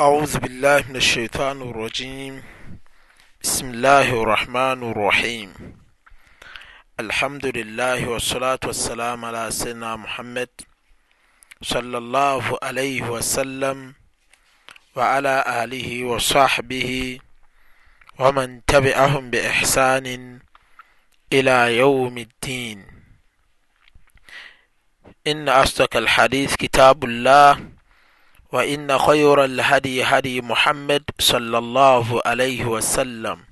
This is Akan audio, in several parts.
أعوذ بالله من الشيطان الرجيم بسم الله الرحمن الرحيم الحمد لله والصلاة والسلام على سيدنا محمد صلى الله عليه وسلم وعلى آله وصحبه ومن تبعهم بإحسان إلى يوم الدين إن أصدق الحديث كتاب الله وإن خير الهدي هدي محمد صلى الله عليه وسلم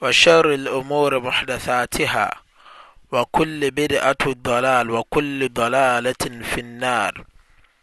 وشر الأمور محدثاتها وكل بدعة ضلال وكل ضلالة في النار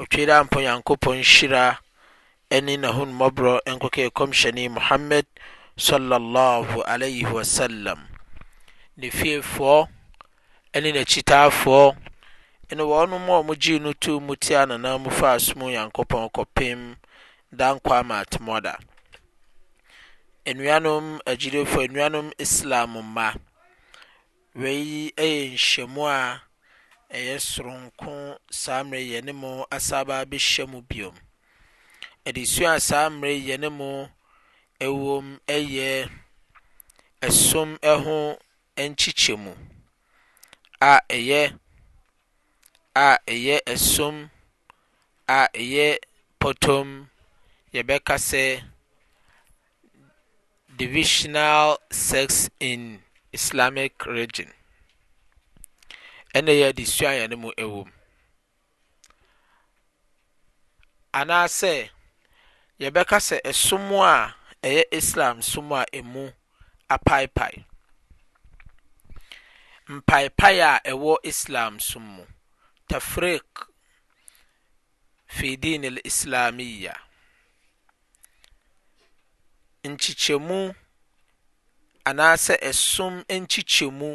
Otweerampɔn Nyankopɔn nhyira ne n'ahummɔborɔ nkɔka Ɛkɔmhyɛni Muhammad sallallahu alaihi wasallam, ne fiefoɔ ne n'akyitaafoɔ ne wɔn a wɔgyee no too mu tiaa n'anan mu faa asomu Nyankopɔn kɔpem Daankwama Atemɔda. Anuanom agyidifoɔ, anuanom Islam mma, Wei yɛ nhyiamu a ɛyɛ soronko saa mmerɛ yi yɛne mo asan aba abɛhyia mu bio. Adesua a saa mmerɛ yi yɛne mo ɛwɔ mu ɛyɛ ɛsom ɛho nkyekyɛmu a ɛyɛ a ɛyɛ ɛsom a ɛyɛ pɔtɔm yɛbɛka sɛ. Divisional Sex in Islamic Religion. Ɛna yɛ adesua yɛn no mu ɛwɔ mu. Anaasɛ yɛbɛka sɛ ɛsom a ɛyɛ Islam som a ɛmu apaepae. Mpaepae a ɛwɔ Islam som mu. Tafriq fi din al-Islamiyya. nkyekyɛmu anaasɛ ɛsom nkyekyɛmu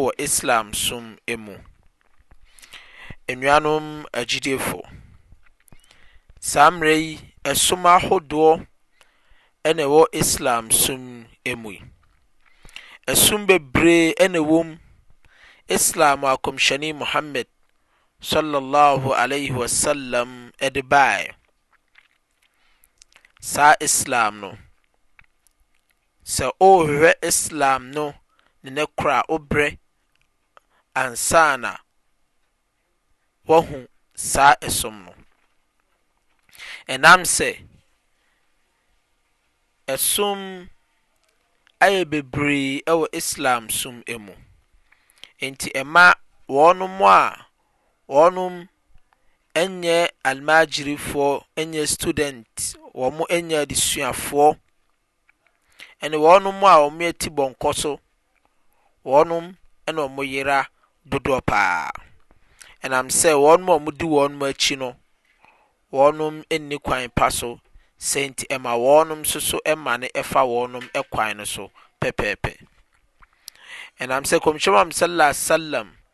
wɔ Islam som mu. Anuanom agyidefo, saa mmerɛ yi ɛsom ahodoɔ na ɛwɔ Islam som mu yi. Ɛsom bebree na ɛwɔ mu. Islam akɔmhyɛni Muhammad sallallahu alaihi wasallam de baeɛ. saa Islam no. Sɛ ɔrehwehwɛ Islam no ne ne kora wobrɛ ansa na wahu saa ɛsom no. Ɛnam sɛ ɛsom ayɛ bebree wɔ Islam som mu. Nti ɛma wɔnom a wɔnom Ɛnyɛ almajirifoɔ ɛnyɛ student wɔn ɛnyɛ adesuafoɔ ɛne wɔnom a wɔn yɛ tibɔnkɔ so wɔnom ɛna wɔn yera dodoɔ paa ɛnam sɛ wɔnom a wɔn di wɔnom akyi no wɔnom nni kwan pa so sɛ nti ɛma wɔnom nso so ɛmane ɛfa wɔnom ɛkwan no so pɛpɛɛpɛ ɛnam sɛ kɔmhyɛni Muhammad sallallahu alaihi wasallam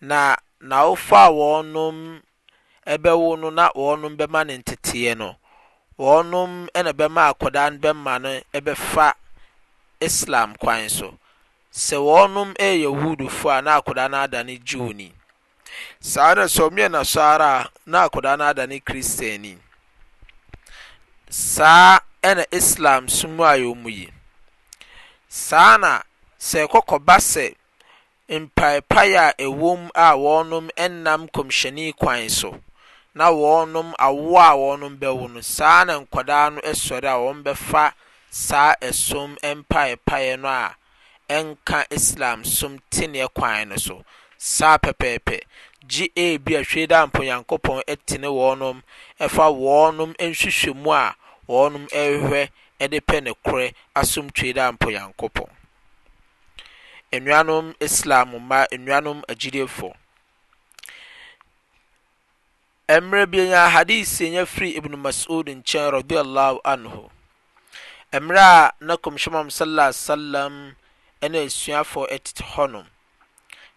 Na n'awofo a wɔnom bɛwo no na wɔnom bɛma no nteteɛ no, wɔnom na ɛbɛma akwadaa no bɛma no bɛfa Islam kwan so. Sɛ wɔnom yɛ Yahuudfoɔ a, na akwadaa no adane Jewni. Saa na sɛ wɔyɛ Nasara a, na akwadaa no adane Kristiani. Saa na Islam som mu ayɛ wɔn yi. Saa ara na sɛ ɛkɔkɔba sɛ mpaepae a ɛwom a wɔnom nnam kɔmhyɛni kwan so, na wɔnom awo a wɔnom bɛwo no, saa ara na nkwadaa no sɔre a wɔbɛfa saa ɛsom mpaepaeɛ no a ɛnka Islam som teneɛ kwan no so saa pɛpɛɛpɛ, gye ebi a Tweedampo Nyankopɔn tene wɔnom ɛfa wɔnom nhwehwɛmu a wɔnom rehwɛ de pɛ ne korɛ asomtwee da mpo Nyankopɔn. Anuanom Islam mma, anuanom agyidiefoɔ, mmerɛ bi yɛnya Hadiis yɛnya firi Ibn Mas'ud nkyɛn Radiya Allahu Anhu, mmerɛ a na Kɔmhyɛni Muhammad Sallallahu Alaihi Wasallam ɛne asuafoɔ ɛtete hɔ nom,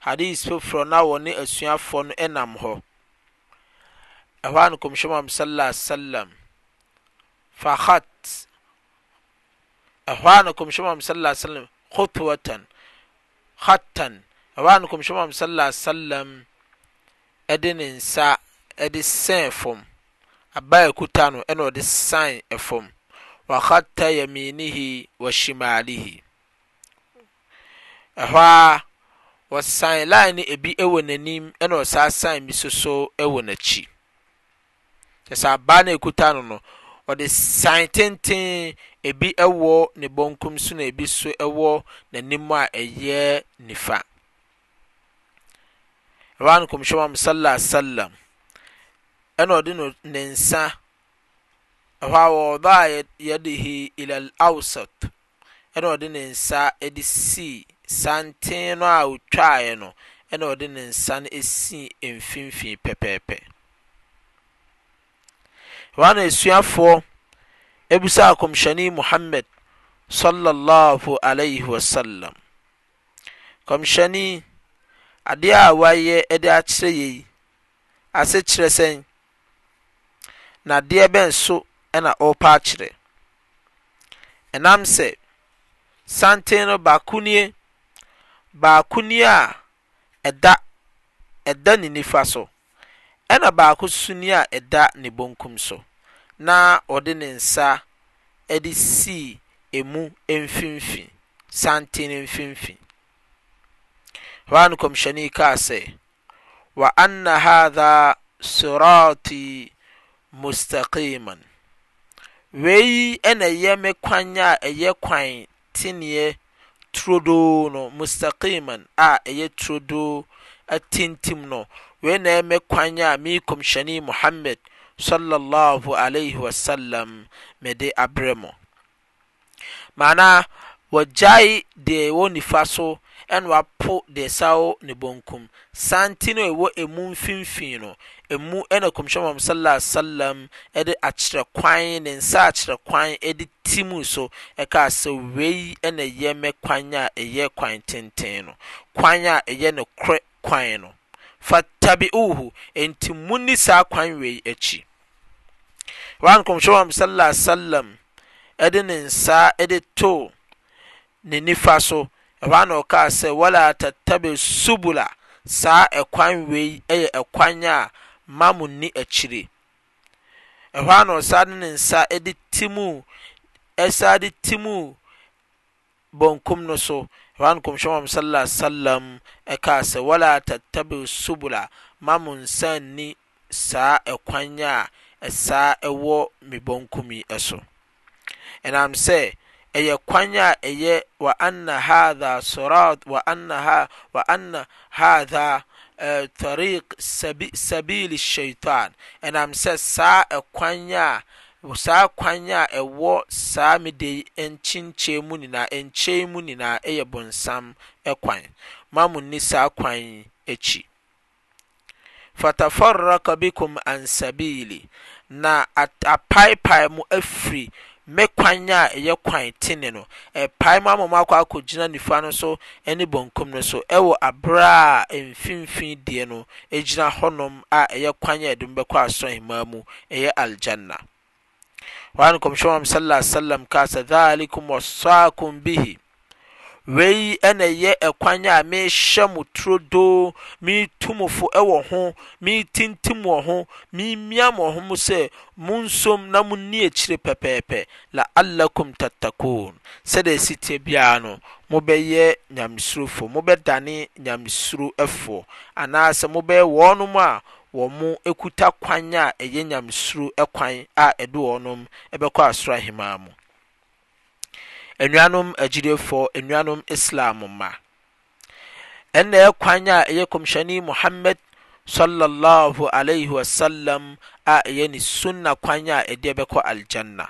Hadiis foforɔ na wɔne asuafoɔ no ɛnam hɔ, ɛhɔ a na Kɔmhyɛni Muhammad Sallallahu Alaihi Wasallam fa khat, ɛhɔ ara na Kɔmhyɛni Muhammad sallallahu alaihi wasallam, khutwatan, khattan, ɛhɔ ara na Kɔmhyɛni Muhammad sallallahu alaihi wasallam ɛde ne nsa ɛde sɛn fam, aba a ɛkuta no ɛna ɔde san fam, wa khatta yaminihi wa shimalihi, ɛhɔ ara wɔsan line no ebi wɔ n'anim ɛna ɔsan san bi nso so wɔ n'akyi. Kyerɛ sɛ abaa no a ekuta no no, ɔde san tenten, ebi wɔ ne benkum so na ebi nso wɔ n'anim a ɛyɛ nifa. Ɛhɔ ara no Kɔmhyɛni Muhammad sallallahu alaihi wasallam ɛna ɔde no ne nsa ɛhɔ a wɔdaa yadihi ila al-awsat ɛna ɔde ne nsa de sii santen no a ɔtwaaeɛ no, ɛna ɔde ne nsa no sii mfimfini pɛpɛɛpɛ. Yohane asuafoɔ bisaa kɔmhyɛni Muhammad sallallahu alaihi wasallam, kɔmhyɛni, adeɛ a wayɛ de akyerɛ yɛ yi, ase kyerɛ sɛn? Na adeɛ bɛn so na ɔrepa akyerɛ? Ɛnam sɛ santen no baako nie, baako nie a ɛda ɛda ne nifa so, ɛna baako nso nie a ɛda ne bonkum so, na ɔde ne nsa de sii emu mfimfini, santen no mfimfini. Ɛhɔ ara na Kɔmhyɛni kaa sɛ, wa anna hadha sirati mustaqiman, wei na yɛ me kwan a ɛyɛ kwan teneɛ turodoo no, mustaqiman a ɛyɛ turodoo atintim no, wei na yɛ me kwan a me kɔmhyɛni Muhammad sallallahu alaihi wasallam mede abrɛ mo. Maana wɔagyae deɛ ɛwɔ nifa so na wɔapo deɛ ɛsa wɔ ne bonkum. Sante no a ɛwɔ emu mfimfini no, emu na Kɔmhyɛni Muhammad Sallallahu Alaihi Wasallam de akyerɛ kwan, ne nsa akyerɛ kwan de timii so kaa sɛ, Wei na ɛyɛ me kwan a ɛyɛ kwan tenten no, kwan a ɛyɛ nokorɛ kwan no. Fattabi'uuhu, enti monni saa kwan wei akyi. Wa nkɔmhyɛ Muhammad sallallahu alaihi wasallam ɛde ne nsa ɛde to ne nifa so ɛhɔ ana ɔkaa sɛ wala tatabe subula saa ɛkwan wei ɛyɛ ɛkwan a ma mo nni akyire ɛhɔ ana ɔsaa de ne nsa ɛde ti mu ɛsaa de ti mu Bonkum no so, ɛhɔ a no Nkɔmhyɛ Muhammad salla alaihi wa sallam kaa sɛ, Wala tattabi'u subula, mma mo nsa nni saa ɛkwan a ɛsaa ɛwɔ me bonkum yi so. Ɛnam sɛ ɛyɛ kwan a ɛyɛ wa anna haadha siraat wa anna ha wa anna haadha eh, tariq sabi, sabiili shaitan. Ɛnam sɛ saa ɛkwan a Wɔ saa kwan a ɛwɔ saa me da yi nkyenkyɛɛ mu nyinaa, nkyɛe mu nyinaa yɛ bonsam kwan. Mma mo nni saa kwan yi akyi. Fatafarraka bikum an sabiili, na apaepae mo afiri me kwan a ɛyɛ kwan tene no, ɛrepae mo ama mo akɔ akɔgyina nifa no so ne bonkum no so wɔ abere a mfinfini deɛ no gyina hɔnom a ɛyɛ kwan a ɛde mo bɛkɔ asɔhemmaa mu ɛyɛ Al-Jannah. Hɔ ara na Kɔmhyɛni Muhammad sallallahu alaihi wasallam kaa sɛ, Dhalikum wasaakum bihi. Wei na ɛyɛ ɛkwan a mehyɛ mo turodoo, metu mo fo wɔ ho, metintim wɔ ho, memia mo ho mu sɛ monsom na monni akyire pɛpɛɛpɛ, la'allakum tattakoon. Sɛdeɛ ɛsi teɛ biara no, mobɛyɛ nyamesurofoɔ, mobɛdane nyamesurofoɔ, anaasɛ mobɛyɛ wɔnom a wɔkuta kwan a ɛyɛ nyamesuro kwan a ɛde wɔn bɛkɔ asoro aheman mu. Anuanom agyidiefɔɔ, anuanom Islam mma, ɛnnɛɛ kwan a ɛyɛ Kɔmhyɛni Muhammad Sallallahu Alaihi Wasallam a ɛyɛ ne Sunnah kwan a ɛdeɛ bɛkɔ Al-Jannah.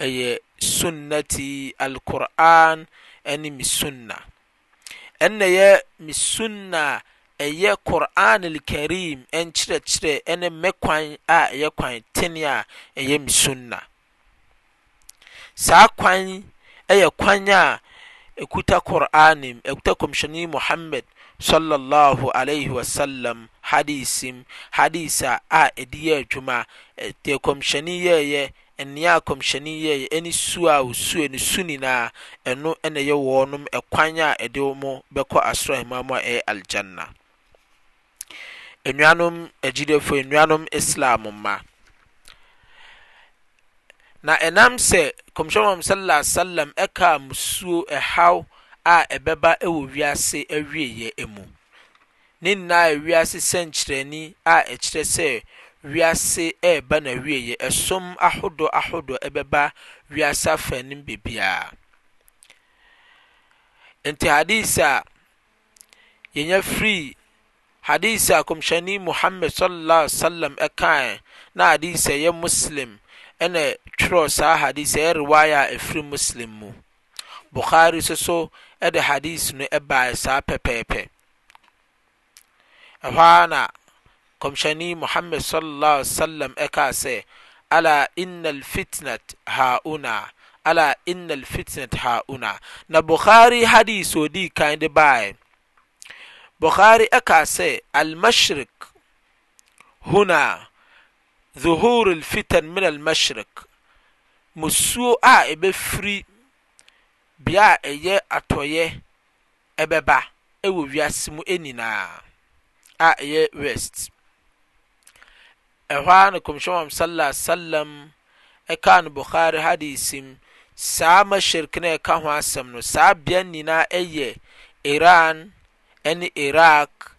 ɛyɛ sunnati Al-Qur'aan ɛne me sunna. Ɛnna ɛyɛ me sunna a ɛyɛ Qur'aan Al-Kareem nkyerɛkyerɛ ɛne me kwan a ɛyɛ kwan tene a ɛyɛ me sunna. Saa kwan yi. yɛ kwan a ɛkuta Qur'aan mu, ɛkuta Kɔmhyɛni Muhammad Sallallahu Alaihi Wasallam Hadiis mu, Hadiis a a ɛde yɛ adwuma, deɛ Kɔmhyɛni yɛeɛ, nea a Kɔmhyɛni yɛeɛ, ɛne su a ɔsueɛ no su nyinaa, ɛno na ɛyɛ wɔnom kwan a ɛde wɔn bɛkɔ Asoro Ahemmaa mu a ɛyɛ Al-Jannah. Enuanom agyidefo, enuanom Islam mma, na ɛnam sɛ Kɔmhyɛn Muhammad sallallahu alaihi wasallam ɛkaa musuo ɛhaw a ɛbɛba wɔ wiase awieeɛ mu. Ne nyinaa yɛ wiase sɛnkyerɛnni a ɛkyerɛ sɛ wiase ɛreba n'awieeɛ, ɛsom ahodoɔ ahodoɔ ɛbɛba wiase afanim baabiara. Nti hadis a yɛnya firii hadis a kɔmhyɛni muhammad sallallahu alaihi wasallam ɛkae na hadis a ɛyɛ muslim ɛna twerɛ saa hadis ɛyɛ riwaya a ɛfiri muslim mu bukhari nso so ɛde hadis no ɛbae saa pɛpɛɛpɛ ɛhɔ ara na Kɔmhyɛni Muhammad sallallahu alaihi wasallam kaa sɛ, Ala inna alfitnat hauna, ala inna alfitnat hauna. Na Bukhari hadith a ɔdii kan de baaɛ, Bukhari kaa sɛ, Almashrik huna, dhuhur alfitan min almashrik, musuo a ɛbɛfiri bea a ɛyɛ atɔeɛ ɛbɛba wɔ wiase mu nyinaa a ɛyɛ West. Ɛhɔ ara na Kɔmhyɛn Muhammad sallallahu alaihi wasallam ɛkaa no Bukhari hadisi mu, saa Mashirq no a ɛka ho asɛm no, saa bea no nyinaa ɛyɛ Iran ɛne Iraq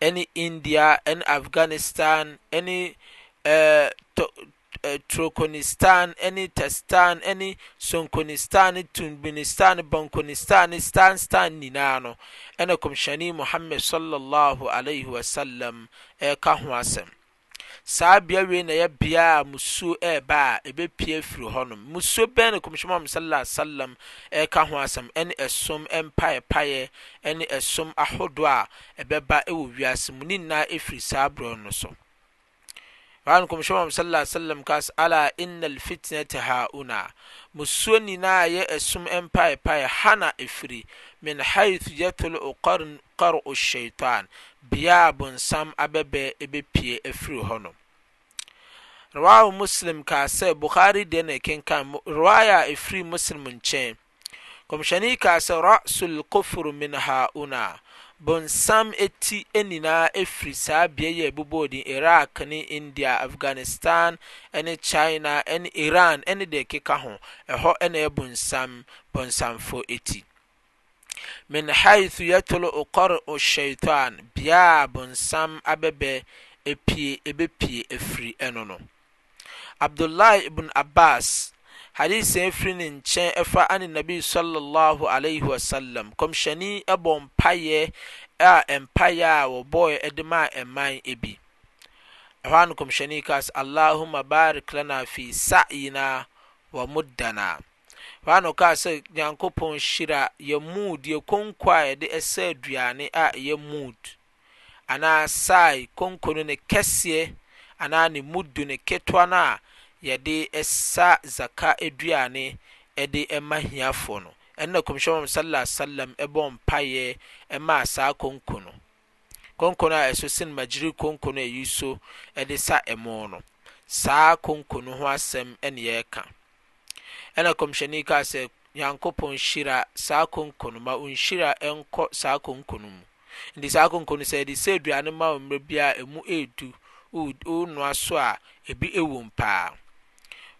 ɛne India ɛne Afghanistan ɛne ɛɛ Turkmenistan ne Tadstan ne Sonkonistan ne Tunbnistan ne Bankonistan ne Stanstan nyinaa no, ɛna Kɔmhyɛni Muhammad salla Allahu alaih wasallam reka ho asɛm. Saa bea wei na ɛyɛ bea a musuo reba a ɛbɛpue afiri hɔnom. Musuo bɛn na Kɔmhyɛni Muhammad salla alaih wasallam reka ho asɛm? Ɛne ɛsom mpaepaeɛ ne ɛsom ahodoɔ a ɛbɛba wɔ wiase mu ne nyinaa firi saa berɛ no so. Ɛhɔ a Nkɔmhyɛ Muhammad sallallahu alaihi wasallam kaa sɛ, Ala innal fitnata hauna, musuo ni na ayɛ ɛsum mpaepae ha na ɛfiri, min haithu yatlu'u qar'u shaitan, bea a bonsam abɛbɛ ɛbɛpue afiri hɔ no. Rawahu Muslim kaa sɛ, Bukhari deɛ na ɛkenkan mu, riwaya a ɛfiri Muslim nkyɛn. Kɔmhyɛni kaa sɛ, Ra'sul kofru min ha'una, bonsam ti nyinaa firi saa beae yi a ɛbobɔɔ din, Iraq ne India, Afghanistan ne China ne Iran ne deɛ ɛkeka ho, ɛhɔ na ɛyɛ bonsam, bɔnsamfo ti. Min haithu yatlu'u qar'u shaitan, bea a bonsam abɛbɛ pue, ɛbɛpue afiri ɛno no. Abdullahi ibn Abbas, hadisɛn firi ne nkyɛn ɛfa ani Nabi sallallahu alaihi wasallam, kɔmhyɛni, bɔ mpaeɛ a mpaeɛ a wɔbɔɔɛ de maa ɛman bi. Ɛhɔ ara no kɔmhyɛni kaa sɛ, Allahumma barik lana fi sa'yina wa muddana. Ɛhɔ ara na ɔkaa sɛ, Nyankopɔn hyira yɛn mood, yɛn konko a yɛde ɛsɛ aduane a ɛyɛ mood anaa sae konko no ne kɛseɛ anaa ne muddu ne ketewa no a yɛde sa zaka aduane de ma hiafoɔ no, ɛno na Kɔmhyɛni Muhammad salla alaihi wa sallam bɔɔ mpaeɛ maa saa konko no, konko no a ɛso sene magyiri konko no a yɛyi so de sa ɛmo no. Saa konko no ho asɛm na yɛreka. Ɛna kɔmhyɛni kaa sɛ, Nyankopɔn hyira saa konko no, ma onhyira nkɔ saa konko no mu. Nti saa konko no, sɛ yɛde sɛ aduane ma wo mmerɛ biara a emu edu, wonoa so a, ebi wom paa.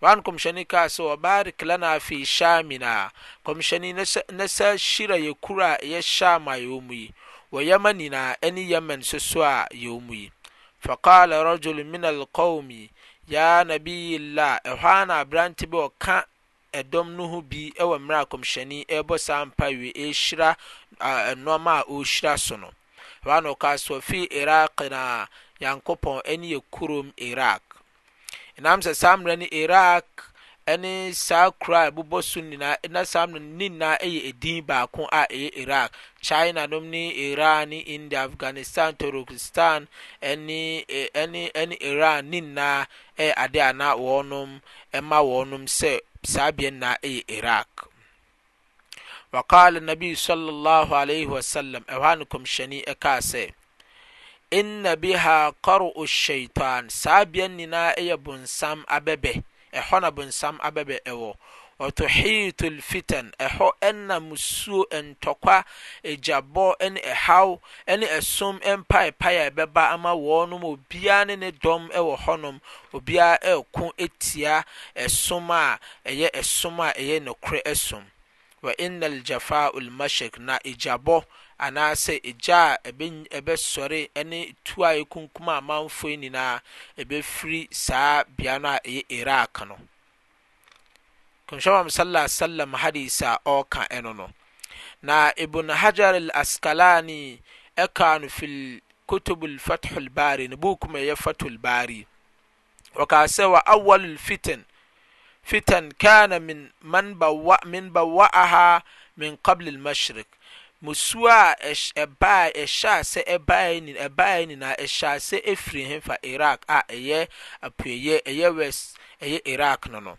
Wan kɔmhyɛni kaa sɛ, Wɔbaarik lanaa fii Shaaminaa, kɔmhyɛni, na sa hyira yɛ kuro a ɛyɛ Shaam a yɛwɔ mu yi, wɔ Yaman nyinaa ɛne Yemen nso so a yɛwɔ mu yi. Faqaala rajulun minal qawmi yaa Nabiyyillah, ɛhɔ ara na aberante bi a ɔka dɔm no ho bi wɔ mmerɛ a Kɔmhyɛni rebɔ saa mpaeɛ wei rehyira nnoɔma a ɔrehyira so no, ɛhɔ ara na ɔkaa sɛ, Wa fii Iraaqinaa, Nyankopɔn ɛne yɛ kurom Iraaq. Ɛnam sɛ saa mmerɛ no Iraq ne saa kuro a ɛbobɔ so nyinaa, na saa mmerɛ no ne nyinaa yɛ edin baako a ɛyɛ Iraq. China nom ne Iran ne India, Afghanistan, Turkestan ne ɛne ɛne Iran ne nyinaa yɛ adeɛ a na wɔnom ɛma wɔnom sɛ saa beaɛ nyinaa yɛ Iraq. Waqaala nabiyu sallallaahu alaihi wasallam, ɛhɔ a no Kɔmhyɛni ɛkaa sɛ, Inna biha qar'u shaitaan, saa bea no nyinaa ɛyɛ bonsam abɛbɛ, ɛhɔ na bonsam abɛbɛ ɛwɔ. Watuhiitul fitan, ɛhɔ ɛna musuo, ntɔkwa, agyabɔ ɛne ɛhaw ɛne ɛsom mpaepae a ɛbɛba ama wɔnom, obiara ne ne dɔm ɛwɔ hɔnom, obiara ɛreko atia ɛsom a Ɛyɛ som a ɛyɛ nokorɛ som. Wa inna al-jafaa al-mashaq na egyabɔ anaa sɛ egya a ɛbɛ ɛbɛsɔre ɛne tuo a ekunkum amanfoɔ yi nyinaa ɛbɛfiri saa bea no a ɛyɛ Iraq no. Kɔmhyɛni Muhammad sallallahu alaihi wasallam hadith a ɔreka ɛno no. Na Ibn Hajar al-Asqalani ɛkaa no fil kutub al-Fath al-Bari ne buuku mu a ɛyɛ Fath al-Bari. Ɔkaa sɛ, Wa awwalul fitan fitan kaana min man bawa min bawa'aha min qablil mashrik. Musuo a ɛhy ɛbaa ɛhyɛ ase ɛbaeɛ nyin ɛbaeɛ nyinaa ɛhyɛ ase ɛfiri hefa? Iraq a ɛyɛ apueeɛ ɛyɛ west ɛyɛ Iraq no no.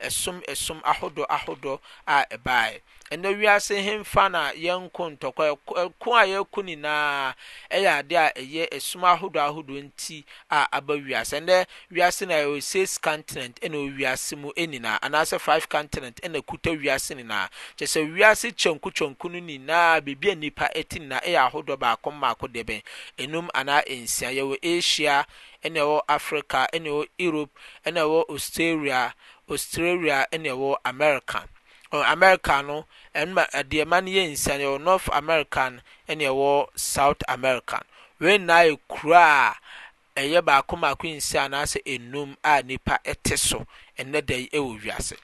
Ɛsom ɛsom ahodoɔ ahodoɔ a ɛbaeɛ. Ɛnnɛ wiase hemfa na yɛnko ntɔkwa, ɛko a yɛko nyinaa ɛyɛ adeɛ a ɛyɛ ɛsom ahodoɔ ahodoɔ nti a aba wiase. Ɛnnɛ wiase nyinaa yɛwɔ six continent ɛna ɛwɔ wiase mu nyinaa anaasɛ five continent ɛna ɛkuta wiase nyinaa. Kyerɛ sɛ wiase kyɛnku kyɛnku no nyinaa baabi a nnipa ɛte nyinaa ɛyɛ ahodoɔ baako mmaako deɛbɛn? Ɛnum anaa nsia. Yɛwɔ Asia, ɛna ɛwɔ Africa, ɛna ɛwɔ Europe, ɛna ɛwɔ Ostaria, Australia, ɛna ɛwɔ America. Ɔ America no, ɛma ɛdeɛ ɛma no yɛ nsia no, ɛwɔ North American ɛna ɛwɔ South American. Wei nyinaa yɛ kuro a ɛyɛ baako mmaako nsia anaasɛ nnum a nnipa te so ɛnnɛ da yi wɔ wiase.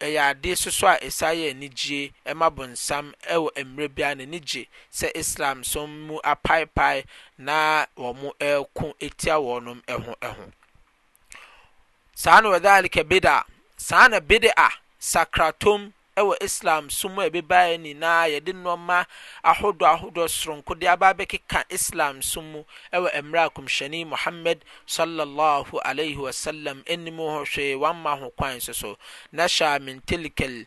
Ɛyɛ ade nso a ɛsan yɛ anigyeɛ ma bonsam wɔ mmerɛ bi a n'ani gye sɛ Islam som mu apaepae na wɔreko atia wɔnom ho ho. Saa na wadhaalika bida, saa na bide'a, sakratom, wɔ Islam som mu a ɛbebaeɛ nyinaa yɛde nnoɔma ahodoɔ ahodoɔ soronko de aba abɛkeka Islam som mu wɔ mmerɛ a Komhyɛni Muhammad Salla Allahu alaihi wa sallam nnim ho hwee wamma ho kwan nso so, Nasha min tilkal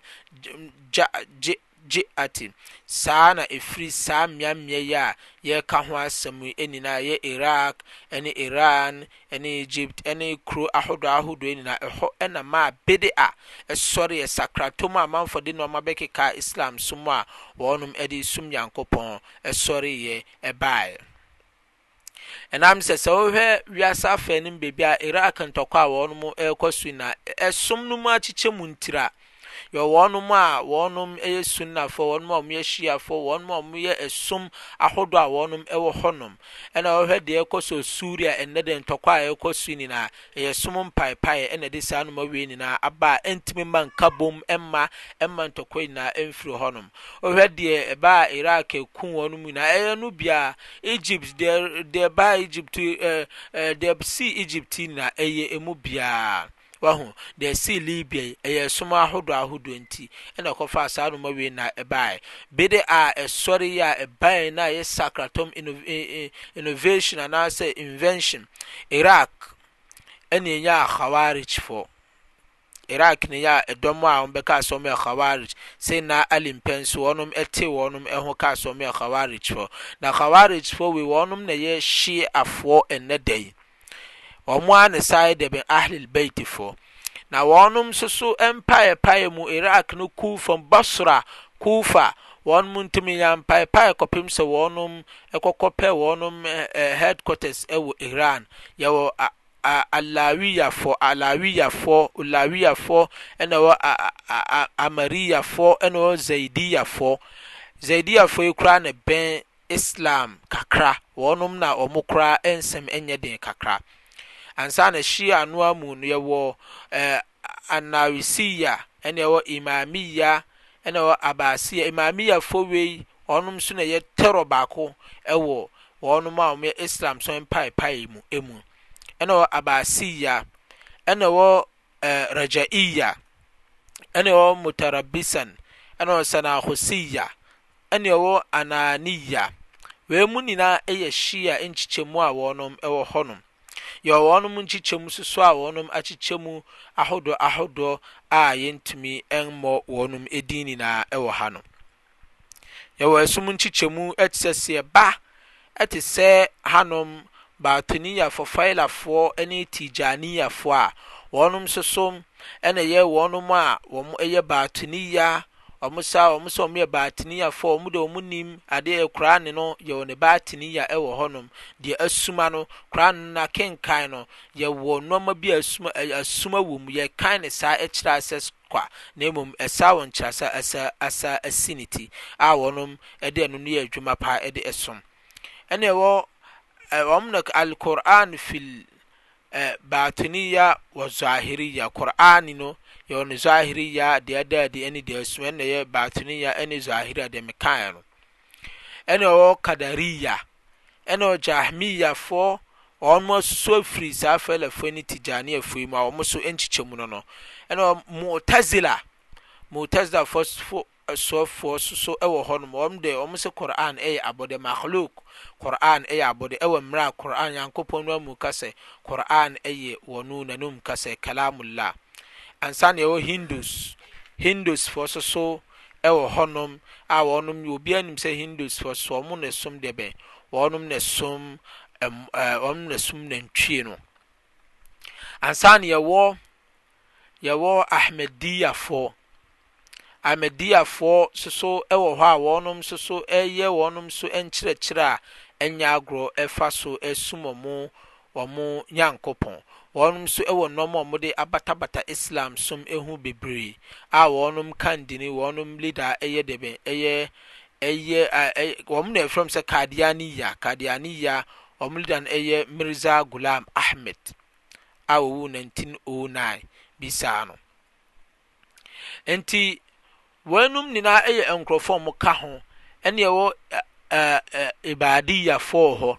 ji'ati, saa na ɛfiri saa mmeammea yi a yɛreka ho asɛm yi nyinaa, ɛyɛ Iraq ne Iran ne Egypt ne kuro ahodoɔ ahodoɔ nyinaa, ɛhɔ na maa bide'a sɔreɛ, sakratom a amanfoɔ de nneɛma bɛkekaa Islam som a wɔnom de resom Nyankopɔn sɔreeɛ baeɛ. Ɛnam sɛ sɛ wohwɛ wiase afɛɛ no mu baabi a Iraq ntɔkwa a wɔnom ɛrekɔ so nyinaa, ɛsom no mu akyekyɛ mu ntira. Yɛwɔ wɔnom a wɔnom ɛyɛ sunnafoɔ, wɔnom a wɔn yɛ shiafoɔ, wɔnom a wɔn yɛ ɛsom ahodoɔ a wɔnom ɛwɔ hɔ nom. Ɛna wohwɛ deɛ ɛrekɔ so wɔ Suria ɛnnɛ deɛ ntɔkwa a ɛrekɔ so nyinaa, ɛyɛ som mpaepaeɛ ɛna ɛde saa noma wei nyinaa aba a ɛntumi mma nkabom ɛmma ɛmma ntɔkwa nyinaa ɛmfiri hɔ nom. Wohwɛ deɛ ɛbaa Iraq ɛkuu wɔnom nyinaa, ɛyɛ no biara. Egypt, deɛ deɛ ɛbaa Egypt ɛɛ ɛɛ deɛ ɛsii Egypt yi na ɛyɛ emu biara. Wahu deɛ ɛsii Libya yi ɛyɛ ɛsom ahodoɔ ahodoɔ nti ɛna ɛkɔfaa saa nnoɔma wei na ɛbaeɛ. Bede a ɛsɔre yɛ a ɛbaeɛ na ɛyɛ sakratɔm ino ee innovation anaasɛ invention Iraq ɛna ɛnyaa Khawarijfoɔ. Iraq no yɛ a ɛdɔm a wɔn bɛka sɛ wɔn yɛ Khawarij, Sayyidina Ali mpɛn so wɔnom ɛtee wɔnom ɛho kaa sɛ wɔn yɛ Khawarij foɔ. Na Khawarij foɔ wei wɔnom na ɛyɛ Shia foɔ ɛnnɛ da yi. Wɔn ara na ɛsan yɛ dɛbɛn Ahlil Bayt foɔ. Na wɔnom nso so mpaeɛ paeɛ mu Iraq no Kufa, Basra, Kufa, wɔnom ntumi yɛ ampaeɛ paeɛ kɔpem sɛ wɔnom ɛkɔkɔ pɛ wɔnom headquarters ɛwɔ Iran. Yɛwɔ a Alawiyafɔ, Alawiyafɔ, Ulawiyafɔ, ɛna ɛwɔ a a a Amariyafɔ, ɛna ɛwɔ Zaidiyafɔ. Zaidiyafɔ yi koraa na ɛbɛn Islam kakra, wɔnom na wɔn koraa nsɛm nyɛ den kakra. Ansa na Shia no ara mu no yɛwɔ ɛɛ Annarisiyya ɛna ɛwɔ Imamiyya ɛna ɛwɔ Abbasiyya. Imamiyya foɔ wei wɔnom nso na ɛyɛ terror baako ɛwɔ wɔnom a wɔyɛ Islam som mpaepae mu ɛmu. Ɛna ɛwɔ Abbasiyya ɛna ɛwɔ ɛɛ Raja'iyya ɛna ɛwɔ Mutarabisan ɛna ɛwɔ Sanakhusiyya. ɛne ɔwɔ anaa ne yea. Wei mu nyinaa yɛ Shia nkyekyɛmu a wɔnom wɔ hɔnom. Yɛwɔ wɔnom nkyekyɛmu soso a wɔnom akyekyɛmu ahodoɔ ahodoɔ a yɛntumi mmɔ wɔnom din nyinaa wɔ ha no. Yɛwɔ ɛsom nkyekyɛmu te sɛ seɛ ba, te sɛ hanom Baatuniyafoɔ, Failafoɔ ne Tijaaniyafoɔ a wɔnom nso so na ɛyɛ wɔnom a wɔyɛ Baatuniya, wɔn saa wɔn sɛ wɔyɛ Baatuniyafoɔ wɔn deɛ wɔn nim adeɛ Qur'aan no yɛ wɔn Baatuniya wɔ hɔnom deɛ asuma no Qur'aan no n'akenkan no yɛ wɔ nnoɔma bi a asuma asuma wɔ mu yɛ kan ne saa kyerɛ sɛ kwa, na mmom ɛsaa wɔn nkyerɛase asa asa asi ne ti a wɔnom ɛde ɛno no yɛ adwuma pa ɛde ɛsom. Ɛne ɛwɔ wɔn na Al-Qur'aan fil Baatiniya wa Zaahiriya, Qur'aan no yɛwɔ no Zaahiriya, deɛ ɛda adi ɛne deɛ ɛsom, ɛne ɛyɛ Baatiniya ɛne Zaahiriya deɛ mekaeɛ no. Ɛne ɛwɔ Qadariya, ɛna Jahmiyyahfoɔ wɔn asusu afiri saa Fɛlɛfoɔ ne Tijaniyafoɔ yi mu a wɔn nso nkyekyɛmu no no ɛna Mu'tazila Mu'tazilafoɔ asuafoɔ soso ɛwɔ hɔ nom wɔn deɛ wɔn sɛ Qur'an ɛyɛ abɔde makhluk Qur'an ɛyɛ abɔde ɛwɔ mmerɛ a Qur'an Nyankopɔn no amu ka sɛ Qur'an ɛyɛ wɔn nanum ka sɛ kalamullah ansa na ɛwɔ Hindus Hindusfoɔ soso wɔ hɔ nom a wɔnom no obiara nim sɛ Hindus fɔ so wɔnom na som deɛ bɛn? Wɔnom na som ɛm ɛɛ wɔnom na som nantwie no. Ansa na yɛwɔ yɛwɔ Ahmadiya foɔ. Ahmadiya foɔ soso wɔ hɔ a wɔnom soso ɛyɛ wɔnom so nkyerɛkyerɛ a ɛnyɛ agorɔ ɛfa so ɛsom wɔn wɔn Nyankopɔn. Wɔnom nso wɔ nnoɔma a wɔde abatabata Islam som ho bebree, a wɔnom kandini, wɔnom leader a ɛyɛ dɛbɛn, ɛyɛ, ɛyɛ, ɛyɛ, wɔn na yɛfrɛ wɔn sɛ Qadianiyya, Qadianiyya, wɔn leader no ɛyɛ Mirza Ghulam Ahmed a wɔwuu 1909 bi saa no. Enti, weinom nyinaa yɛ nkurɔfoɔ a wɔka ho ɛne ɛwɔ ɛɛ Ibaadiyyafoɔ hɔ.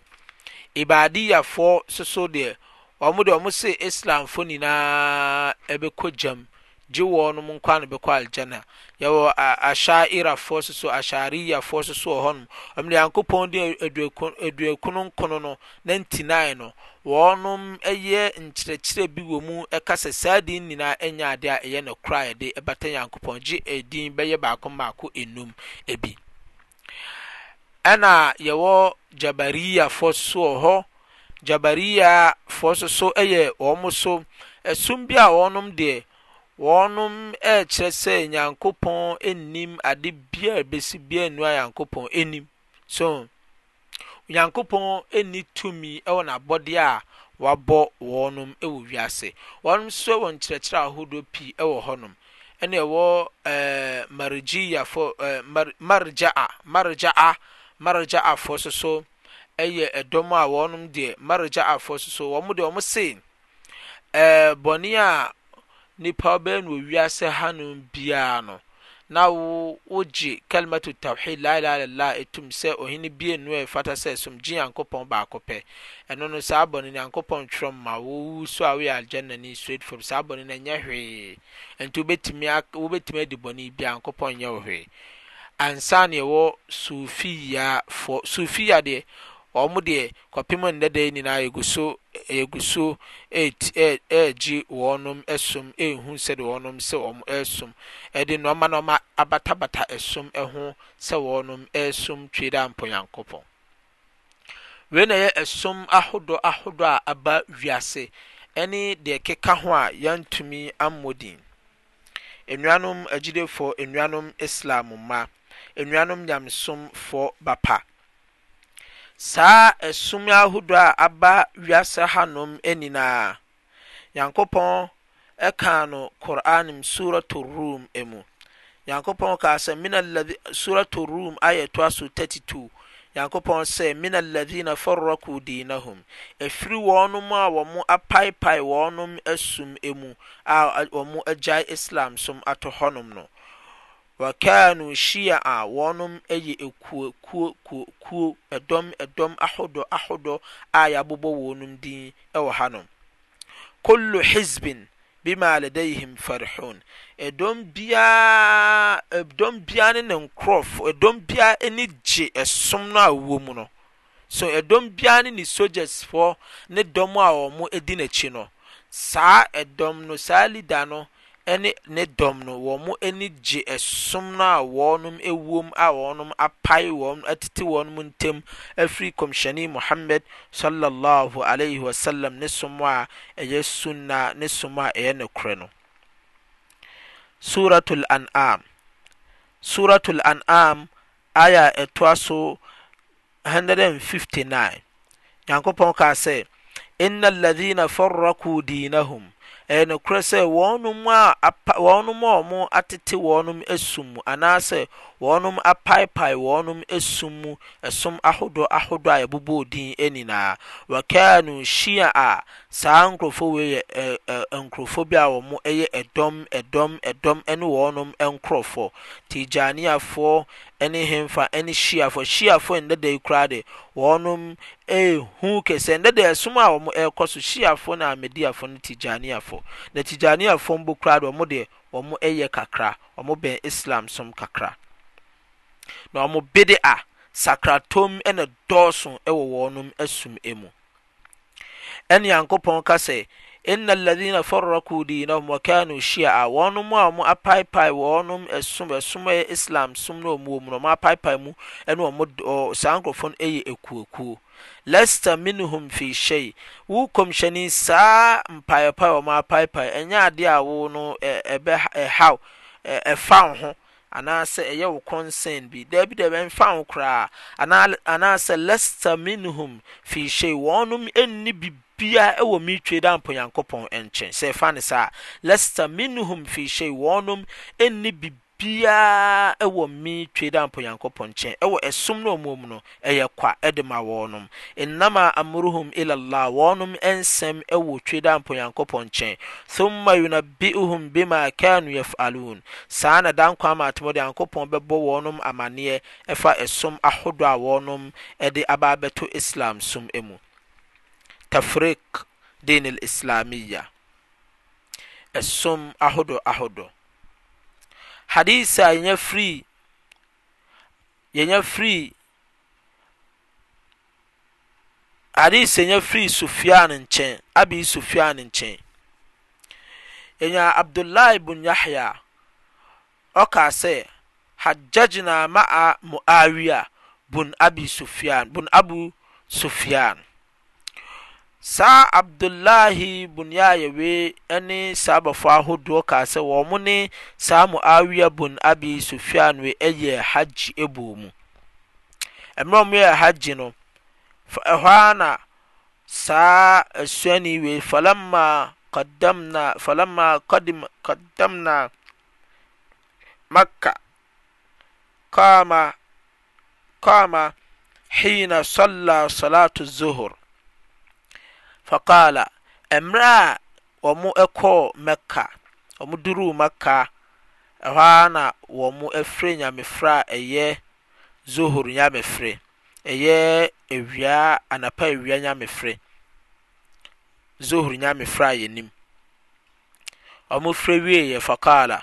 Ibaadiyyafoɔ soso deɛ, wɔn deɛ wɔn se Islamfoɔ nyinaa bɛkɔ gyam, gye wɔnom nkoa na bɛkɔ Aljana. Yɛwɔ Ashaa'irafoɔ soso, Ashaa'ariyyafoɔ soso wɔ hɔnom. Wɔn deɛ Nyankopɔn din aduokron nkono no. Ninety nine no, wɔnom yɛ nkyerɛkyerɛ bi wɔ mu ka sɛ saa din nyinaa ɛnyɛ adeɛ a ɛyɛ nɔkorɛ a yɛde bata Nyankopɔn gye ɛdin bɛyɛ baako mmaako nnum bi. Ɛna yɛwɔ Jabariyafoɔ so wɔ hɔ, Jabariyafoɔ so so yɛ wɔn so ɛsom bi a wɔnom deɛ wɔnom ɛkyerɛ sɛ Nyankopɔn nnim ade biara bɛsi biara nnua Nyankopɔn ɛnim. So. Onyankopɔn nni tumi wɔ n'abɔdeɛ a wabɔ wɔnom wɔ wiase. Wɔnom nso wɔ nkyerɛkyerɛ ahodoɔ pii wɔ hɔ nom. Ɛne ɛwɔ ɛɛ Mar'jiiyafoɔ ɛɛ Mar Mar'ja'a Mar'ja'a Mar'ja'afoɔ nso so yɛ ɛdɔm a wɔnom deɛ Mar'ja'afoɔ nso so wɔn deɛ wɔn se. Ɛɛ, bɔne a nnipa bɛyɛ no wɔ wiase hanom biara no, na wo wogye kalimatu tawhid, la ilaha illallah, tom sɛ Ɔhene mmienu a ɛfata sɛ ɛsom, gye Nyankopɔn baako pɛ. Ɛno no, saa bɔne no, Nyankopɔn ntwerɛ mma wo. Wowu so a, woyɛ Aljannani straight forward. Saa bɔne no, ɛnyɛ hwee. Ɛnti wobɛtumi ak, wobɛtumi adi bɔne biara, Nyankopɔn nyɛ wo hwee. Ansa na yɛwɔ Suufiya foɔ. Suufiya deɛ, wɔn deɛ, kɔpem nnɛ da yi nyinaa yɛgu so yɛgu so regye wɔnom som rehu sɛdeɛ wɔnom sɛ wɔn resom de nnoɔma nnoɔma abatabata som ho sɛ wɔnom resom Tweedampɔ Nyankopɔn. Wei na ɛyɛ som ahodoɔ ahodoɔ a aba wiase ɛne deɛ ɛkeka ho a yɛntumi ammɔ din. Nnuanom agyidefoɔ, nnuanom Islam mma, nnuanom nyamesomfoɔ bapa, Saa ɛsom ahodoɔ a aba wiase ha nom nyinaa, Nyankopɔn kaa no Qur'aan mu Surat Ar-Ruum mu. Nyankopɔn kaa sɛ, Mina alladhi, Surat Ar-Ruum ayah ɛtoa so 32, Nyankopɔn se, Mina alladhina farrakuu diinahum, ɛfiri wɔnom a wɔn apaepae wɔnom som mu a wɔn agyae Islam som ato hɔnom no, Wɔkaa no Shia a wɔnom yɛ ekuo kuo kuo kuo, ɛdɔm ɛdɔm ahodɔ ahodɔ a yɛabobɔ wɔnom din wɔ hanom. Kullu hizbin bima ladayhim farihun, ɛdɔm biara ɛdɔm biara ne ne nkorɔfoɔ ɛdɔm biara ani gye ɛsom no a wowɔ mu no So ɛdɔm biara ne ne sogyas foɔ ne dɔm a wɔn di n'akyi no? Saa ɛdɔm no, saa leader no ne ne dɔm no, wɔn ani gye ɛsom no a wɔnom wom a wɔnom apae wɔn atete wɔnom ntem afiri Kɔmhyɛni Muhammad salla Allahu alaihi wa sallam ne som a ɛyɛ sunna ne som a ɛyɛ nokorɛ no. Suratul An'am Suratul An'am Ayɛ a ɛtoa so hundred and fifty nine, Nyankopɔn kaa sɛ, Inna alladhina farrakuu diinahum, Ɛyɛ nokorɛ sɛ wɔnom a apa wɔnom a wɔn atete wɔnom ɛsum mu anaasɛ wɔnom apaepae wɔnom ɛsum mu ɛsom ahodoɔ ahodoɔ a yɛbobɔɔ din nyinaa, wakaanuu shii'a, Saa nkurɔfoɔ wei yɛ ɛ ɛ nkurɔfoɔ bi a wɔyɛ ɛdɔm ɛdɔm ɛdɔm ne wɔnom nkurɔfoɔ, Tijaaniyafoɔ ne hemfa ne Shiafoɔ. Shiafoɔ nnɛ da yi koraa de, wɔnom ɛyɛ hu kɛseɛ. Nnɛ da yi ɛsom a wɔrekɔ so, Shiafoɔ ne Ahmadiyafoɔ ne Tijaaniyafoɔ. Na Tijaaniyafoɔ mpo koraa deɛ, wɔn deɛ wɔyɛ kakra, wɔbɛn Islam som kakra. Na wɔn bide'a, sakratom na dɔɔso wɔ wɔnom som mu. Ɛne Nyankopɔn ka sɛ, Inna alladhina farraku dinahum wa kanu shia'a, wɔnom a wɔn apaepae wɔnom som, ɛsom a ɛyɛ Islam som no a wɔn wɔ mu no, wɔn apaepae mu ɛne wɔn dɔ, saa nkorɔfoɔ no ɛyɛ akuokuo. Lasta minhum fi shay, wo Kɔmhyɛni saa mpaepae a wɔn apaepae ɛnyɛ adeɛ a wo no ɛbɛ ɛhaw ɛfa wo ho, Anaasɛ ɛyɛ wo concern bi. Daabi daabi ɛnfa ho koraa. Anaa anaasɛ lasta minhum fi shei wɔnom nni biribiara wɔ me twe dampo Nyankopɔn nkyen. Sɛ ɛfa no saa a, lasta minhum fi shei wɔnom nni biribiara wɔ me twe dampo Nyankopɔn nkyen wɔ ɛsom no a wɔn wɔ mu no. ɛyɛ kwa de ma wɔnom. Innama amruhum ila Allah, wɔnom nsɛm wɔ twi da mpo Nyankopɔn nkyɛn. Thumma yunabbi'uhum bima kanu yaf'alun, saa na da nkwa ama atemɔde Nyankopɔn bɛbɔ wɔnom amaneɛ ɛfa ɛsom ahodoɔ a wɔnom de aba abɛto Islam som mu. Tafriq Deen Al-Islamiyyah, Ɛsom ahodoɔ ahodoɔ. Hadith a yɛnya firi Yɛnya firi Hadis yɛnya firi Sufyan nkyɛn, Abi Sufyan nkyɛn. Yɛnya Abdullahi bun Yahya, ɔkaa sɛ, Hajjajna ma'a Muawiya bun Abi Sufyan, bun Abu Sufyan. Saa Abdullahi bun Yahya wei ne Sahabafo ahodoɔ kaa sɛ wɔn ne saa Mu'awiya bun Abi Sufyan wei yɛɛ Hajj bɔɔ mu. Mmerɛ wɔn yɛɛ Hajj no, ɛhɔ ara na saa asuani wei falamma qaddamna falamma qadim qaddamna Makka qama kama hiina salla salatu zuhur fakala mmerɛ a wɔn kɔɔ mɛkka wɔn duruu mɛkka ɛhɔ ara na wɔn frɛ nyamefrɛ a ɛyɛ zuhur nyamefrɛ ɛyɛ awia anapa awia nyamefrɛ zuhur nyamefrɛ a yɛnim wɔn frɛ wieɛ fakala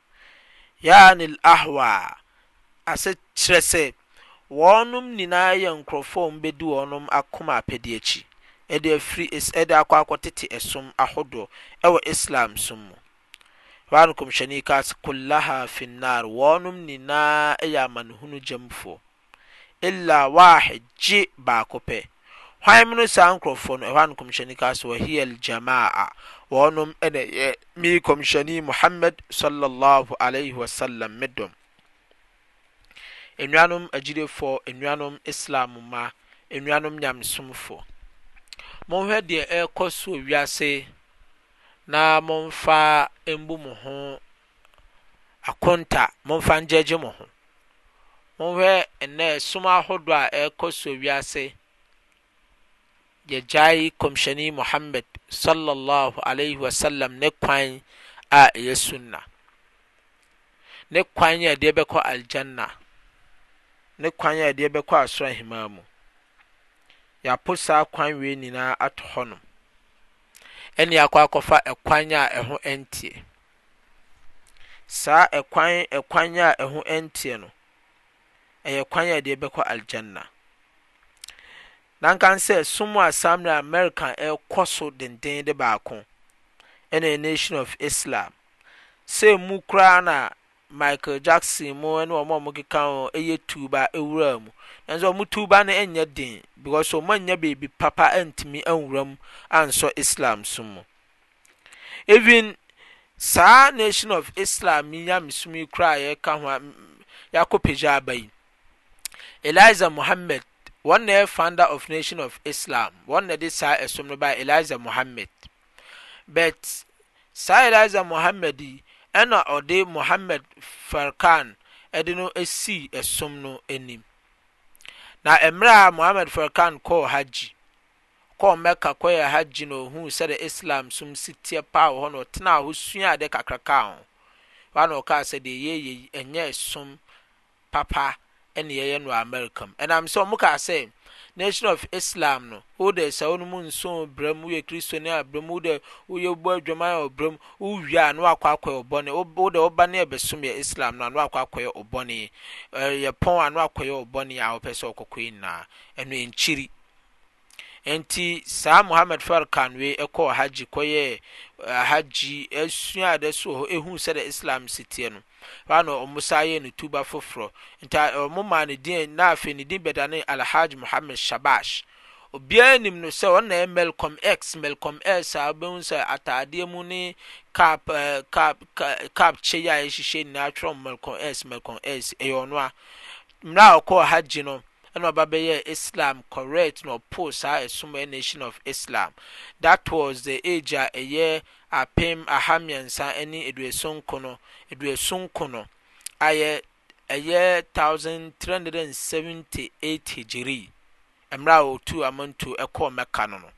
Ya'ni al-ahwa, ase kyerɛ sɛ, wɔnom nyinaa yɛ nkorɔfoɔ a wɔbɛdi wɔnom akoma apɛdeɛ akyi, de afiri is de akɔ akɔtete ɛsom ahodoɔ wɔ Islam som mu. Ɛhɔ ara no Nkɔmhyɛni kaa sɛ, Kullaha fin-naar, wɔnom nyinaa yɛ amanehunu gyamfoɔ. illa waahid, gye baako pɛ. Hwan mono saa nkorɔfoɔ no? Ɛhɔ a Nkɔmhyɛni kaa sɛ, Wa hiya al-jamaa'a, wɔnom na ɛyɛ me Kɔmhyɛni Muhammad sallallahu alaihi wa sallam me dɔm. Anuanom agyidifoɔ, anuanom Islam mma, anuanom Nyamesomfoɔ, monhwɛ deɛ ɛrekɔ soɔ wiase na momfa mbu mo ho akonta momfa ngyɛgye mo ho. Monhwɛ nnɛ sum ahodoɔ a ɛrekɔ soɔ wiase, yɛgyae Kɔmhyɛni Muhammad sallallahu alaihi wa sallam ne kwan a ɛyɛ sunna, ne kwan a ɛdeɛ bɛkɔ Aljanna, ne kwan a ɛdeɛ bɛkɔ asoro ahemaa mu. Yɛapo saa kwan wei nyinaa ato hɔnom, ɛne akɔ akɔfa ɛkwan a ɛho ɛnteɛ. Saa ɛkwan ɛkwan a ɛho ɛnteɛ no, ɛyɛ kwan a ɛdeɛ bɛkɔ Aljanna. Nankan sɛ som a saa mmerɛ a America ɛrekɔ so denden de baako ɛna ɛyɛ Nation of Islam. Sɛ mu koraa na Michael Jackson mu ɛne wɔn a wɔn keka ho ɛyɛ tuuba ɛwura mu. Nanso wɔn tuuba no ɛnyɛ den because wɔn annya baabi papa antumi anwura mu ansɔ Islam som mu. Even saa Nation of Islam yi nyamesom yi koraa a yɛreka ho a yɛakɔpagya aba yi, Elijah Muhammad, wɔn na ɛyɛ founder of Nation of Islam, wɔn na ɛde saa ɛsom no bae, Elijah Muhammad. But saa Elijah Muhammad yi, ɛna ɔde Muhammad Farkan ɛde no sii ɛsom no anim. Na mmerɛ a Muhammad Farkan kɔɔ Hajji, kɔɔ Mecca kɔyɛɛ Hajji na ohuu sɛdeɛ Islam som si teɛ paa wɔ hɔ na ɔtenaa hɔ suaa ade kakra kaa ho. Hɔ ara na ɔkaa sɛ, Deɛ yɛreyɛ yi, ɛnyɛ som papa na yɛyɛ no wɔ Amerika mu. Ɛnam sɛ wɔkaa sɛ, Nation of Islam no, wode ɛsɛ wonom nso wɔ berɛ mu, woyɛ Kristoni a berɛ mu, wode woyɛ wobɔ adwaman wɔ berɛ mu, wowie a na woakɔ akɔyɛ ɔbɔne, wode woba ne ɛbɛsom yɛ Islam no a na woakɔ akɔyɛ ɔbɔne, yɛpɔn a na woakɔyɛ ɔbɔne a wopɛ sɛ wokɔkɔyɛ nyinaa. Ɛno ɛnkyiri. Ɛnti saa Mohammed Farkan wei ɛkɔɔ Hajji kɔyɛɛ Hajji ɛsua adeɛ so wɔ hɔ ɛhuu sɛdeɛ Islam si teɛ no hɔ a na ɔmo san yɛɛ no tuuba foforɔ nti ɔmo maa no din na afei ne din bɛdanee Alhaj Mohammed Shabash obiara nim no sɛ ɔno na ɛyɛ Malcolm X Malcolm X a wobɛhu sɛ ataadeɛ mu ne cap ɛɛ cap cap kyɛ yi a yɛhyehyɛ nyinaa twerɛ ho Malcolm X Malcolm X ɛyɛ ɔno a Mmerɛ a ɔkɔɔ Hajji no ɛna ɔba bɛyɛɛ Islam correct na ɔpoo saa ɛsom ɛyɛ Nation of Islam that was the age a ɛyɛ apem aha mmiɛnsa ɛne aduason nko no aduason nko no ayɛ ɛyɛ thousand three hundred and seventy eight Hijri mmerɛ a ɔtuu amantuo ɛkɔɔ Mecca no no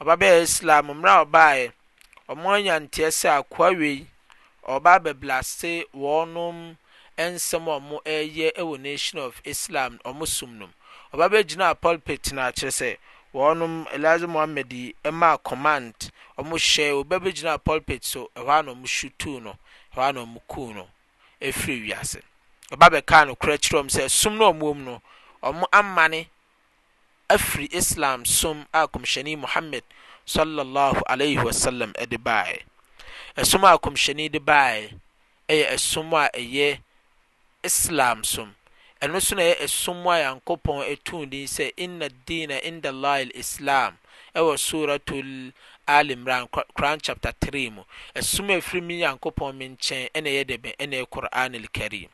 ɔba bɛyɛ Islam mmerɛ a ɔbaeɛ, wɔanya nteɛ sɛ akoa wei ɔreba abɛblase wɔn nsɛm a wɔreyɛ wɔ Nation of Islam, wɔn som no mu. Ɔba bɛgyinaa pulpit no a, kyerɛ sɛ wɔn Elijah Muhammad yi maa command, wɔhyɛɛ obi abɛgyina pulpit so, ɛhɔ ara na wɔshutuu no, ɛhɔ ara na wɔkuu no firii wiase. Ɔba bɛkaa nokorɛ kyerɛɛ wɔn sɛ som no a wɔwɔ mu no, wɔammane afiri Islam som a Kɔmhyɛni Muhammad sallallahu alaihi wasallam de baeɛ. Ɛsom a Kɔmhyɛni de baeɛ ɛyɛ ɛsom a ɛyɛ Islam som. Ɛno nso na ɛyɛ ɛsom a Nyankopɔn too din sɛ inna ad-dina inda Allahi al-Islam ɛwɔ Suratul Aali Imraan, Qur'aan chapter 3 mu. Ɛsom a ɛfiri me Nyankopɔn me nkyɛn ɛna ɛyɛ dɛbɛn? Ɛna ɛyɛ Qur'aan al-Kareem.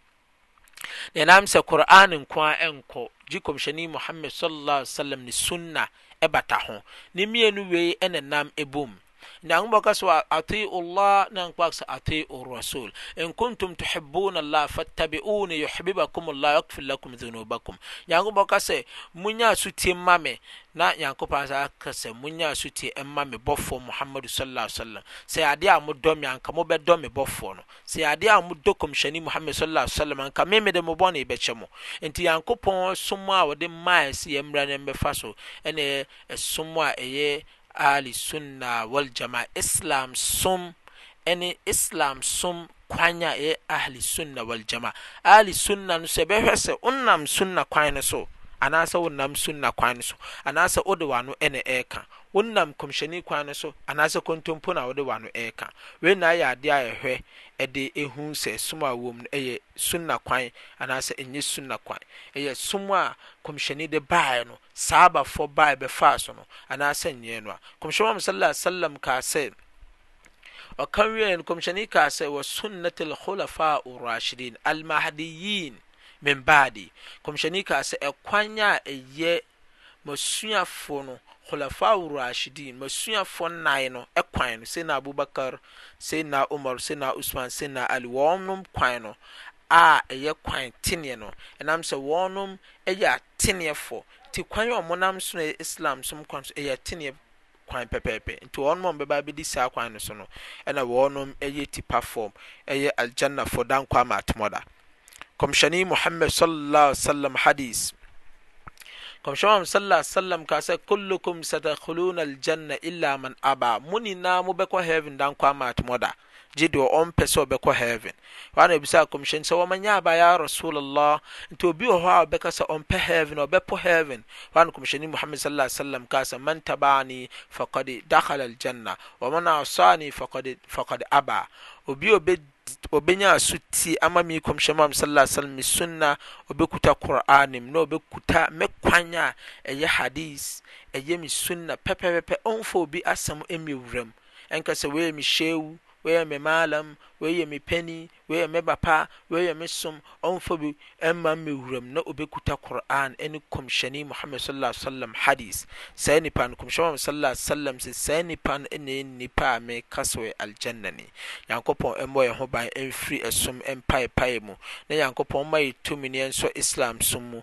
Na ɛnam sɛ Qur'aan nko ara nkɔ, gye Nkɔmhyɛni Muhammad sallallaahu alaihi wasallam ne Sunnah bata ho. Ne mmienu wei na ɛnam bom. Nyankopɔn ka sɛ, Ati'u Allah, Nyankopɔn aka sɛ, Ati'u Ar-Rasul, In kuntum tuhibbuna Allah, fattabi'uni yuhbibakum Allah wa yaghfir lakum dhunubakum. Nyankopɔn ka sɛ, Monyɛ asotie mma me, na Nyankopɔn asan aka sɛ, Monyɛ asotie mma me Bɔfoɔ Muhammadu sallallaahu alaihi wasallam. Sɛ ɛyɛ adeɛ a modɔ me a, anka mobɛdɔ me Bɔfoɔ no. Sɛ yɛ adeɛ a mo dɔ Kɔmhyɛni Muhammad sallallahu alaihi wasallam a, anka me mede mo bɔne bɛkyɛ mo. Enti Nyankopɔn ɛsom a ɔde maaɛ sɛ yɛmmra na yɛmmɛfa so ɛna ɛyɛ ɛsom a ɛyɛ Aali Sunna wal Jamaa, Islam som, ɛne Islam som kwan a ɛyɛ Aali Sunna wal Jamaa. Aali Sunna no sɛ ɛbɛhwɛ sɛ wo nam Sunna kwan no so anaasɛ wo nam Sunna kwan no so anaasɛ wode w'ano ɛna ɛɛka. wonam nkɔmhyɛni kwan no so anaasɛ kontompo na wode w'ano reka. Wei nyinaa yɛ adeɛ a ɛhwɛ de hu sɛ som a ɛwɔ mu no yɛ Sunnah kwan anaasɛ ɛnyɛ Sunnah kwan. Ɛyɛ som a nkɔmhyɛni de baeɛ no, Sahabafoɔ baeɛ bɛfaa so no, anaasɛ ɛnyɛ ɛno a. Nkɔmhyɛni Muhammad Sallallahu Alaihi Wasallam kaa sɛ, ɔka wieeɛ no, nkɔmhyɛni kaa sɛ, Wa sunnatil khulafa'u rashidin, al-mahdiyyin min ba'di. Nkɔmhyɛni kaa sɛ, Ɛkwan a ɛyɛ m'asuafoɔ no, Khulafa'u Rashidiin, m'asuafoɔ nnan no kwan no, Sayyidina Abu Bakr, Sayyidina Umar, Sayyidina Uthman, Sayyidina Ali, wɔnom kwan no a ɛyɛ kwan teneɛ no, ɛnam sɛ wɔnom yɛ ateneɛfoɔ, nti kwan a wɔnam so no a ɛyɛ Islam som kwan so, ɛyɛ teneɛ kwan pɛpɛɛpɛ. Nti wɔnom a wɔbɛba abɛdi saa kwan no so no, ɛna wɔnom yɛ tipa fɔm, ɛyɛ Al-Jannah foɔ da nkwa ama atomɔ da. Kɔmhyɛne Muhammad Sallallahu Alaihi Wasallam Hadith Kɔmhyɛne Muhammad Sallallahu Alaihi Wasallam kaa sɛ, Kullukum satadkhuluna Al-Jannah illa man aba. Mo nyinaa mobɛkɔ Heaven da nkwa ama atomɔ da. gye deɛ ɔmpɛ sɛ ɔbɛkɔ heaven. Hɔ ara na ɔbisaa Kɔmhyɛni sɛ, Waman ya'ba ya Rasul Allah? Nti obi wɔ hɔ a ɔbɛka sɛ ɔmpɛ heaven, ɔbɛpo heaven? Hɔ ara na Kɔmhyɛni Muhammad sallallahu alaihi wasallam kaa sɛ, Man taba'ani faqad dakhala al-jannah, wa man asa'ani faqad faqad aba. Obi a ɔbɛ ɔbɛnya asotie ama me Kɔmhyɛni Muhammad sallallahu alaihi wasallam, me sunnah, ɔbɛkuta Qur'aan mu, na ɔbɛkuta me kwan a ɛyɛ hadith, ɛyɛ me sunnah pɛpɛpɛpɛ, ɔmfa obi asɛm mmewura mu. ɛnka sɛ, Wei yɛ me shewu, wei yɛ me mallam, wei yɛ me panin, wei yɛ me bapa, wei yɛ me som, ɔmfa bi mma me wuram na ɔbɛkuta Qur'aan ne Kɔmhyɛni Muhammad sallallahu alaihi wasallam hadith, saa nipa no, Kɔmhyɛni Muhammad sallallahu alaihi wasallam se, saa nipa no ne nipa a meka sɛ ɔyɛ Aljannani. Nyankopɔn mmɔ yɛn ho ban mfiri ɛsom mpaepae mu, na Nyankopɔn mma yɛn tumi na yɛnsɔ Islam som mu,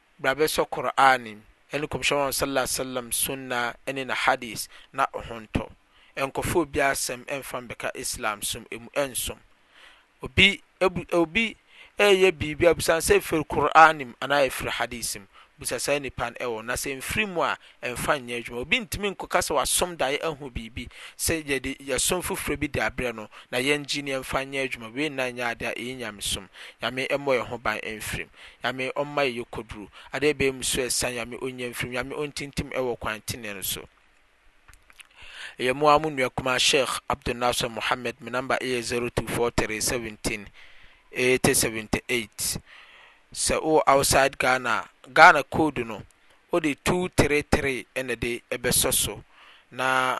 bra bɛsɔ Qur'aan ne Nkɔmhyɛni Muhammad sallallaahu alaihi wa sallam sunnah ne n'ahadis na wo ho ntɔ. Ɛnkɔfa obi asɛm mfa mbɛka Islam som mu ɛnsom. Obi abu obi ɛɛyɛ biribi abusa no sɛ ɛfiri Qur'aan mu anaa ɛfiri hadis mu, busa saa nipa no ɛwɔ na sɛ ɛmfiri mu a mfa nyɛ adwuma. Obi ntumi nkɔka sɛ wasom daeɛ ahu biribi, sɛ yɛde ɛsom foforɔ bi de abrɛ no, na yɛngye na yɛmfa nyɛ adwuma. Wei nnan nyɛ adeɛ a ɛyi nyamesom. Nyame mmɔ yɛn ho ban mfiri mu. Nyame ɔmma yɛyɛ kɔduru. Adeɛ a ɛbɛyɛ mu so ɛsa Nyame ɔnnya mfiri mu. Nyame ɔntintim wɔ kwan tenee no so. Ɛyɛ mo ara mo nua kumaa Sheikh Abdul Nasser Mohammed, me number yɛ 0243 17 80 78. Sɛ wowɔ outside Ghana a, Ghana code no Wode tuw tereteree na ɛde bɛsɔ so, na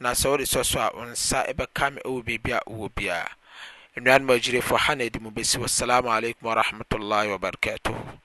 na sɛ wode sɔ so a, wo nsa bɛka me wɔ baabi a wowɔ biara. Anuanom agyidefo, ha na ɛde mu besi hɔ. Salaam alaikum wa rahmatullahi wa barakatuhu.